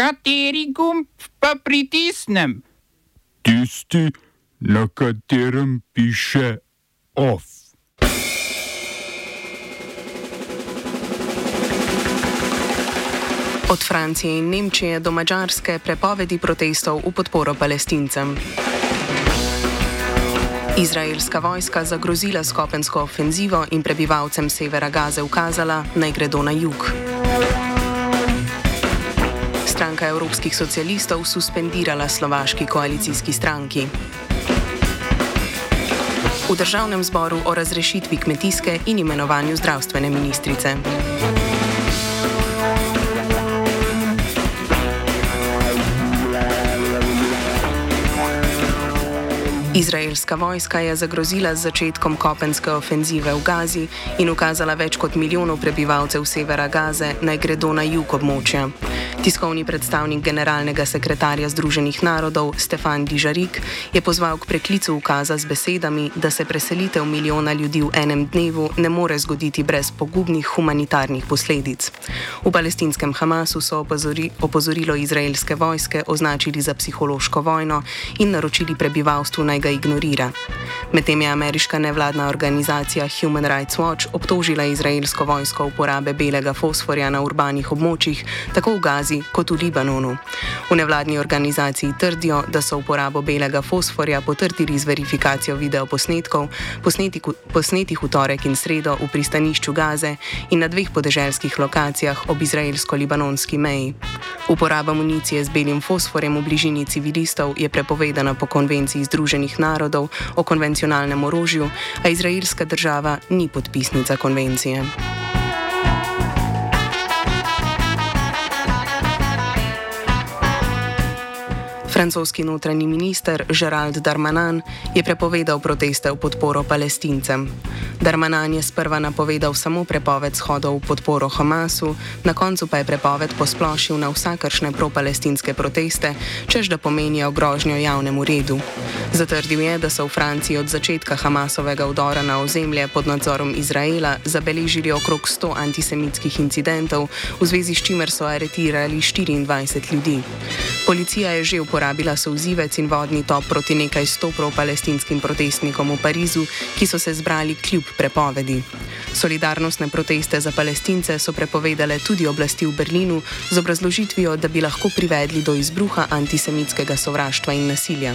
Kateri gumb pa pritisnem? Tisti, na katerem piše OF. Od Francije in Nemčije do Mačarske prepovedi protestov v podporo palestincem. Izraelska vojska zagrozila skopensko ofenzivo in prebivalcem severa Gaze ukazala, naj gredo na jug. Stranka evropskih socialistov suspendirala slovaški koalicijski stranki. V državnem zboru o razrešitvi kmetijske in imenovanju zdravstvene ministrice. Izraelska vojska je zagrozila z začetkom kopenske ofenzive v Gazi in ukazala več kot milijonov prebivalcev severa Gaze naj gredo na jug območja. Tiskovni predstavnik generalnega sekretarja Združenih narodov Stefan Dižarik je pozval k preklicu ukaza z besedami, da se preselitev milijona ljudi v enem dnevu ne more zgoditi brez pogubnih humanitarnih posledic. V palestinskem Hamasu so opozori, opozorilo izraelske vojske označili za psihološko vojno in naročili prebivalstvu naj ga ignorira. Medtem je ameriška nevladna organizacija Human Rights Watch obtožila izraelsko vojsko uporabe belega fosforja na urbanih območjih, tako v Gazi kot v Libanonu. V nevladni organizaciji trdijo, da so uporabo belega fosforja potrdili z verifikacijo videoposnetkov, posnetih v torek in sredo v pristanišču Gaze in na dveh podeželskih lokacijah ob izraelsko-libanonski meji. Uporaba municije z belim fosforjem v bližini civilistov je prepovedana po konvenciji Združenih narodov o konvencionalnem orožju, a izraelska država ni podpisnica konvencije. Francoski notranji minister Gerald Darmanin je prepovedal proteste v podporo palestincem. Darmanin je sprva napovedal samo prepoved shodov v podporo Hamasu, na koncu pa je prepoved posplošil na vsakršne propalestinske proteste, čež da pomenijo grožnjo javnemu redu. Zatrdil je, da so v Franciji od začetka Hamasovega vdora na ozemlje pod nadzorom Izraela zabeležili okrog 100 antisemitskih incidentov, v zvezi s čimer so aretirali 24 ljudi. Policija je že uporabila souzivec in vodni top proti nekaj sto pro-palestinskim protestnikom v Parizu, ki so se zbrali kljub prepovedi. Solidarnostne proteste za palestince so prepovedale tudi oblasti v Berlinu z obrazložitvijo, da bi lahko privedli do izbruha antisemitskega sovraštva in nasilja.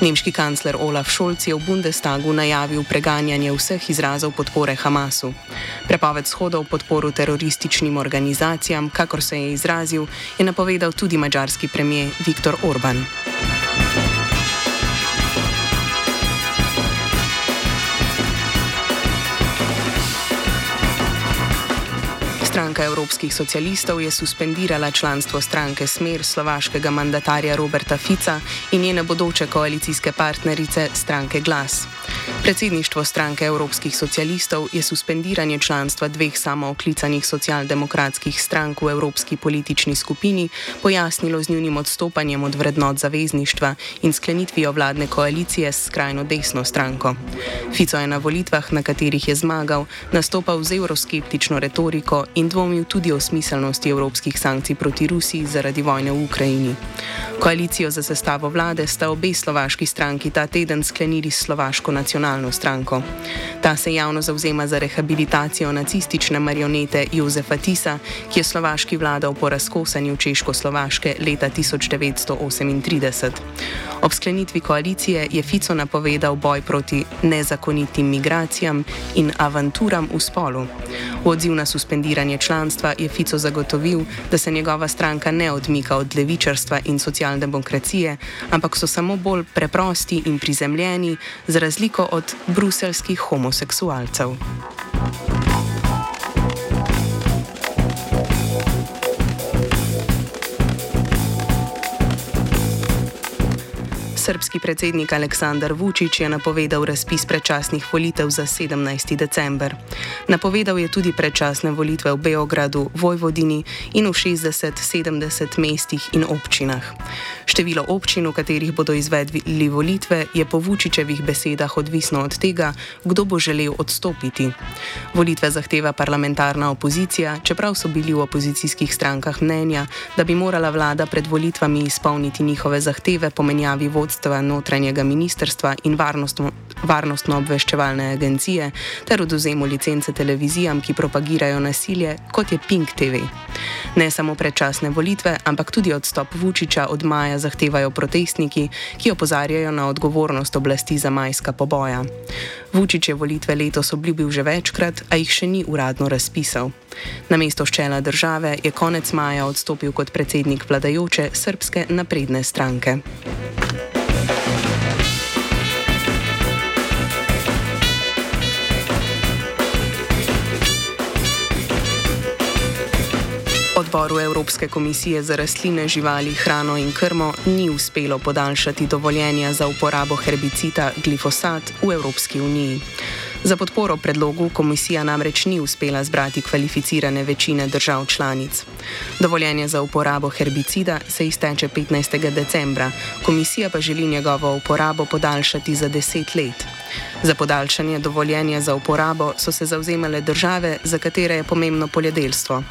Nemški kancler Olaf Scholz je v Bundestagu najavil preganjanje vseh izrazov podpore Hamasu. Prepoved shodov v podporu terorističnim organizacijam, kakor se je izrazil, je napovedal tudi mačarski premijer Viktor Orban. Stranka evropskih socialistov je suspendirala članstvo stranke Smer slovaškega mandatarja Roberta Fica in njene bodoče koalicijske partnerice stranke Glas. Predsedništvo stranke evropskih socialistov je suspendiranje članstva dveh samooklicanih socialdemokratskih strank v evropski politični skupini pojasnilo z njunim odstopanjem od vrednot zavezništva in sklenitvijo vladne koalicije s skrajno desno stranko. Fico je na volitvah, na katerih je zmagal, nastopal z euroskeptično retoriko in dvomil tudi o smiselnosti evropskih sankcij proti Rusiji zaradi vojne v Ukrajini. Koalicijo za sestavo vlade sta obe slovaški stranki ta teden sklenili s slovaško nacionalno stranko. Ta se javno zauzema za rehabilitacijo nacistične marionete Jozefa Tisa, ki je slovaški vladal po razkosanju Češko-Slovaške leta 1938. Ob sklenitvi koalicije je Fico napovedal boj proti nezakonitim migracijam in avanturam v spolu. V odziv na suspendiranje članstva je Fico zagotovil, da se njegova stranka ne odmika od levičarstva in socialdemokracije, ampak so samo bolj preprosti in prizemljeni, za razliko od bruselskih homoseksualcev. Srbski predsednik Aleksandar Vučić je napovedal razpis predčasnih volitev za 17. december. Napovedal je tudi predčasne volitve v Beogradu, Vojvodini in v 60-70 mestih in občinah. Število občin, v katerih bodo izvedli volitve, je po Vučičevih besedah odvisno od tega, kdo bo želel odstopiti. Volitve zahteva parlamentarna opozicija, čeprav so bili v opozicijskih strankah mnenja, da bi morala vlada pred volitvami izpolniti njihove zahteve po menjavi volitev vodstva notranjega ministerstva in varnostno-obveščevalne agencije ter oduzemu licence televizijam, ki propagirajo nasilje, kot je Pink TV. Ne samo predčasne volitve, ampak tudi odstop Vučiča od maja zahtevajo protestniki, ki opozarjajo na odgovornost oblasti za majska poboja. Vučič je volitve letos obljubil že večkrat, a jih še ni uradno razpisal. Na mesto ščela države je konec maja odstopil kot predsednik vladajoče srpske napredne stranke. Odboru Evropske komisije za rastline, živali, hrano in krmo ni uspelo podaljšati dovoljenja za uporabo herbicida glifosat v Evropski uniji. Za podporo predlogu komisija namreč ni uspela zbrati kvalificirane večine držav članic. Dovoljenje za uporabo herbicida se izteče 15. decembra, komisija pa želi njegovo uporabo podaljšati za 10 let. Za podaljšanje dovoljenja za uporabo so se zauzemale države, za katere je pomembno poljedelstvo,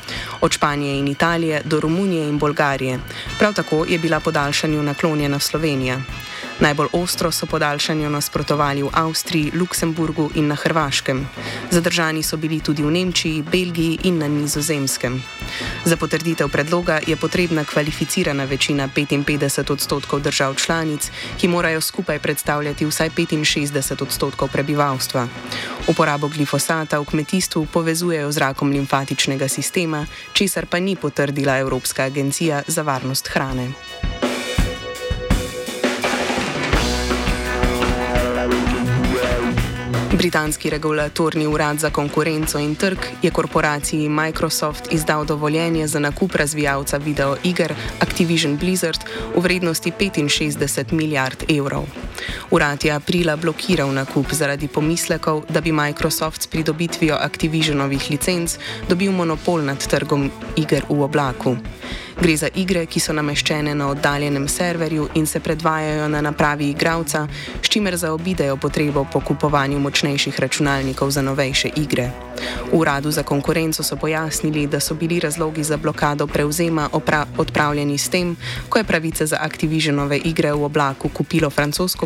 od Španije in Italije do Romunije in Bolgarije. Prav tako je bila podaljšanju naklonjena Slovenija. Najbolj ostro so podaljšanju nasprotovali v Avstriji, Luksemburgu in na Hrvaškem. Zadržani so bili tudi v Nemčiji, Belgiji in na Nizozemskem. Za potrditev predloga je potrebna kvalificirana večina 55 odstotkov držav članic, ki morajo skupaj predstavljati vsaj 65 odstotkov prebivalstva. Uporabo glifosata v kmetijstvu povezujejo z rakom limfatičnega sistema, česar pa ni potrdila Evropska agencija za varnost hrane. Britanski regulatorni urad za konkurenco in trg je korporaciji Microsoft izdal dovoljenje za nakup razvijalca videoiger Activision Blizzard v vrednosti 65 milijard evrov. Urad je aprila blokiral nakup zaradi pomislekov, da bi Microsoft s pridobitvijo Activisionovih licenc dobil monopol nad trgom iger v oblaku. Gre za igre, ki so nameščene na oddaljenem serverju in se predvajajo na napravi igralca, s čimer zaobidejo potrebo po kupovanju močnejših računalnikov za novejše igre. V uradu za konkurenco so pojasnili, da so bili razlogi za blokado prevzema odpravljeni s tem, ko je pravice za Activisionove igre v oblaku kupilo francosko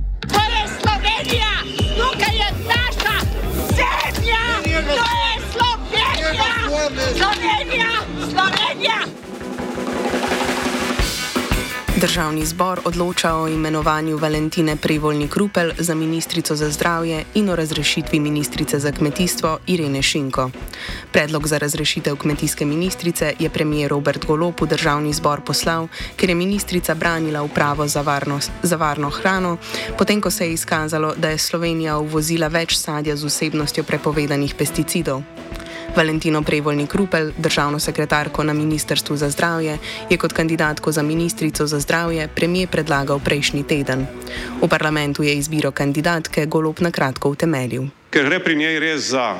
To je Slovenija, tukaj je naša zemlja, to je Slovenija, Slovenija, Državni zbor odloča o imenovanju Valentine Prevoljni Krupel za ministrico za zdravje in o razrešitvi ministrice za kmetijstvo Irene Šinko. Predlog za razrešitev kmetijske ministrice je premijer Robert Golop v državni zbor poslal, ker je ministrica branila upravo za, varnost, za varno hrano, potem ko se je izkazalo, da je Slovenija uvozila več sadja z vsebnostjo prepovedanih pesticidov. Valentino Prevoljni Krupel, državno sekretarko na Ministrstvu za zdravje, je kot kandidatko za ministrico za zdravje premijer predlagal prejšnji teden. V parlamentu je izbiro kandidatke Golop na kratko utemeljil. Ker gre pri njej res za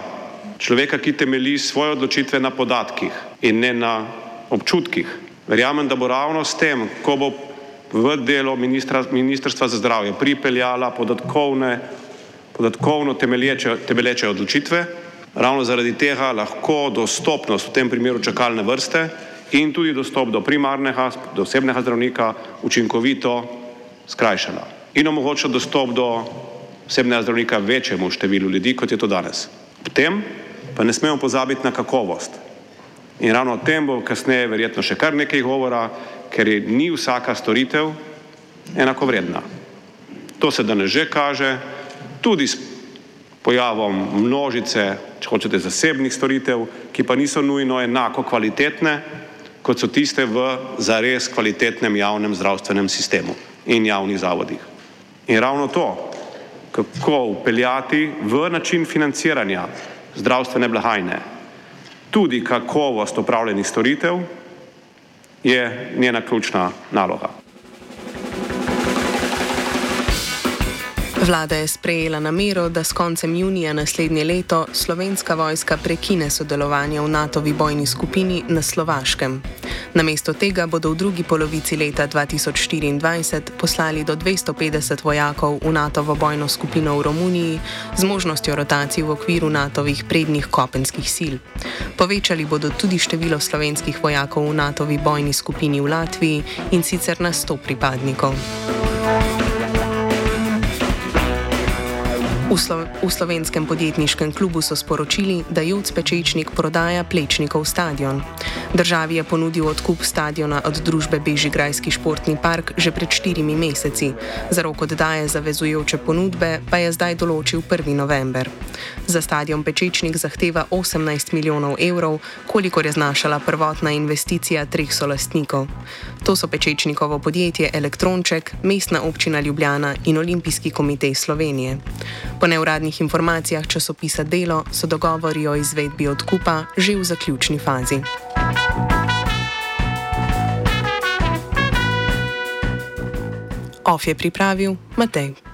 človeka, ki temelji svoje odločitve na podatkih in ne na občutkih. Verjamem, da bo ravno s tem, ko bo v delo ministra, Ministrstva za zdravje pripeljala podatkovne, podatkovno temelječe, temelječe odločitve, Ravno zaradi tega lahko dostopnost, v tem primeru čakalne vrste, in tudi dostop do primarnega, do osebnega zdravnika učinkovito skrajšana in omogoča dostop do osebnega zdravnika večjemu številu ljudi, kot je to danes. Ob tem pa ne smemo pozabiti na kakovost. In ravno o tem bo kasneje verjetno še kar nekaj govora, ker je ni vsaka storitev enako vredna. To se danes že kaže tudi s pojavom množice, če hočete, zasebnih storitev, ki pa niso nujno enako kvalitetne, kot so tiste v zares kvalitetnem javnem zdravstvenem sistemu in javnih zavodih. In ravno to, kako upeljati v način financiranja zdravstvene blagajne tudi kakovost opravljenih storitev, je njena ključna naloga. Vlada je sprejela namero, da s koncem junija naslednje leto slovenska vojska prekine sodelovanje v NATO-vi bojni skupini na Slovaškem. Namesto tega bodo v drugi polovici leta 2024 poslali do 250 vojakov v NATO-vo bojno skupino v Romuniji z možnostjo rotacij v okviru NATO-vih prednjih kopenskih sil. Povečali bodo tudi število slovenskih vojakov v NATO-vi bojni skupini v Latviji in sicer na 100 pripadnikov. V, Slo v slovenskem podjetniškem klubu so sporočili, da Joc Pečečnik prodaja Plečnikov stadion. Državi je ponudil odkup stadiona od družbe Bežigrajski športni park že pred štirimi meseci. Za rok oddaje zavezujoče ponudbe pa je zdaj določil 1. november. Za stadion Pečečnik zahteva 18 milijonov evrov, kolikor je znašala prvotna investicija treh solastnikov. To so Pečečnikovo podjetje Elektronček, Mestna občina Ljubljana in Olimpijski komitej Slovenije. Po neuradnih informacijah časopisa Delo so dogovori o izvedbi odkupa že v zaključni fazi. OF je pripravil Matej.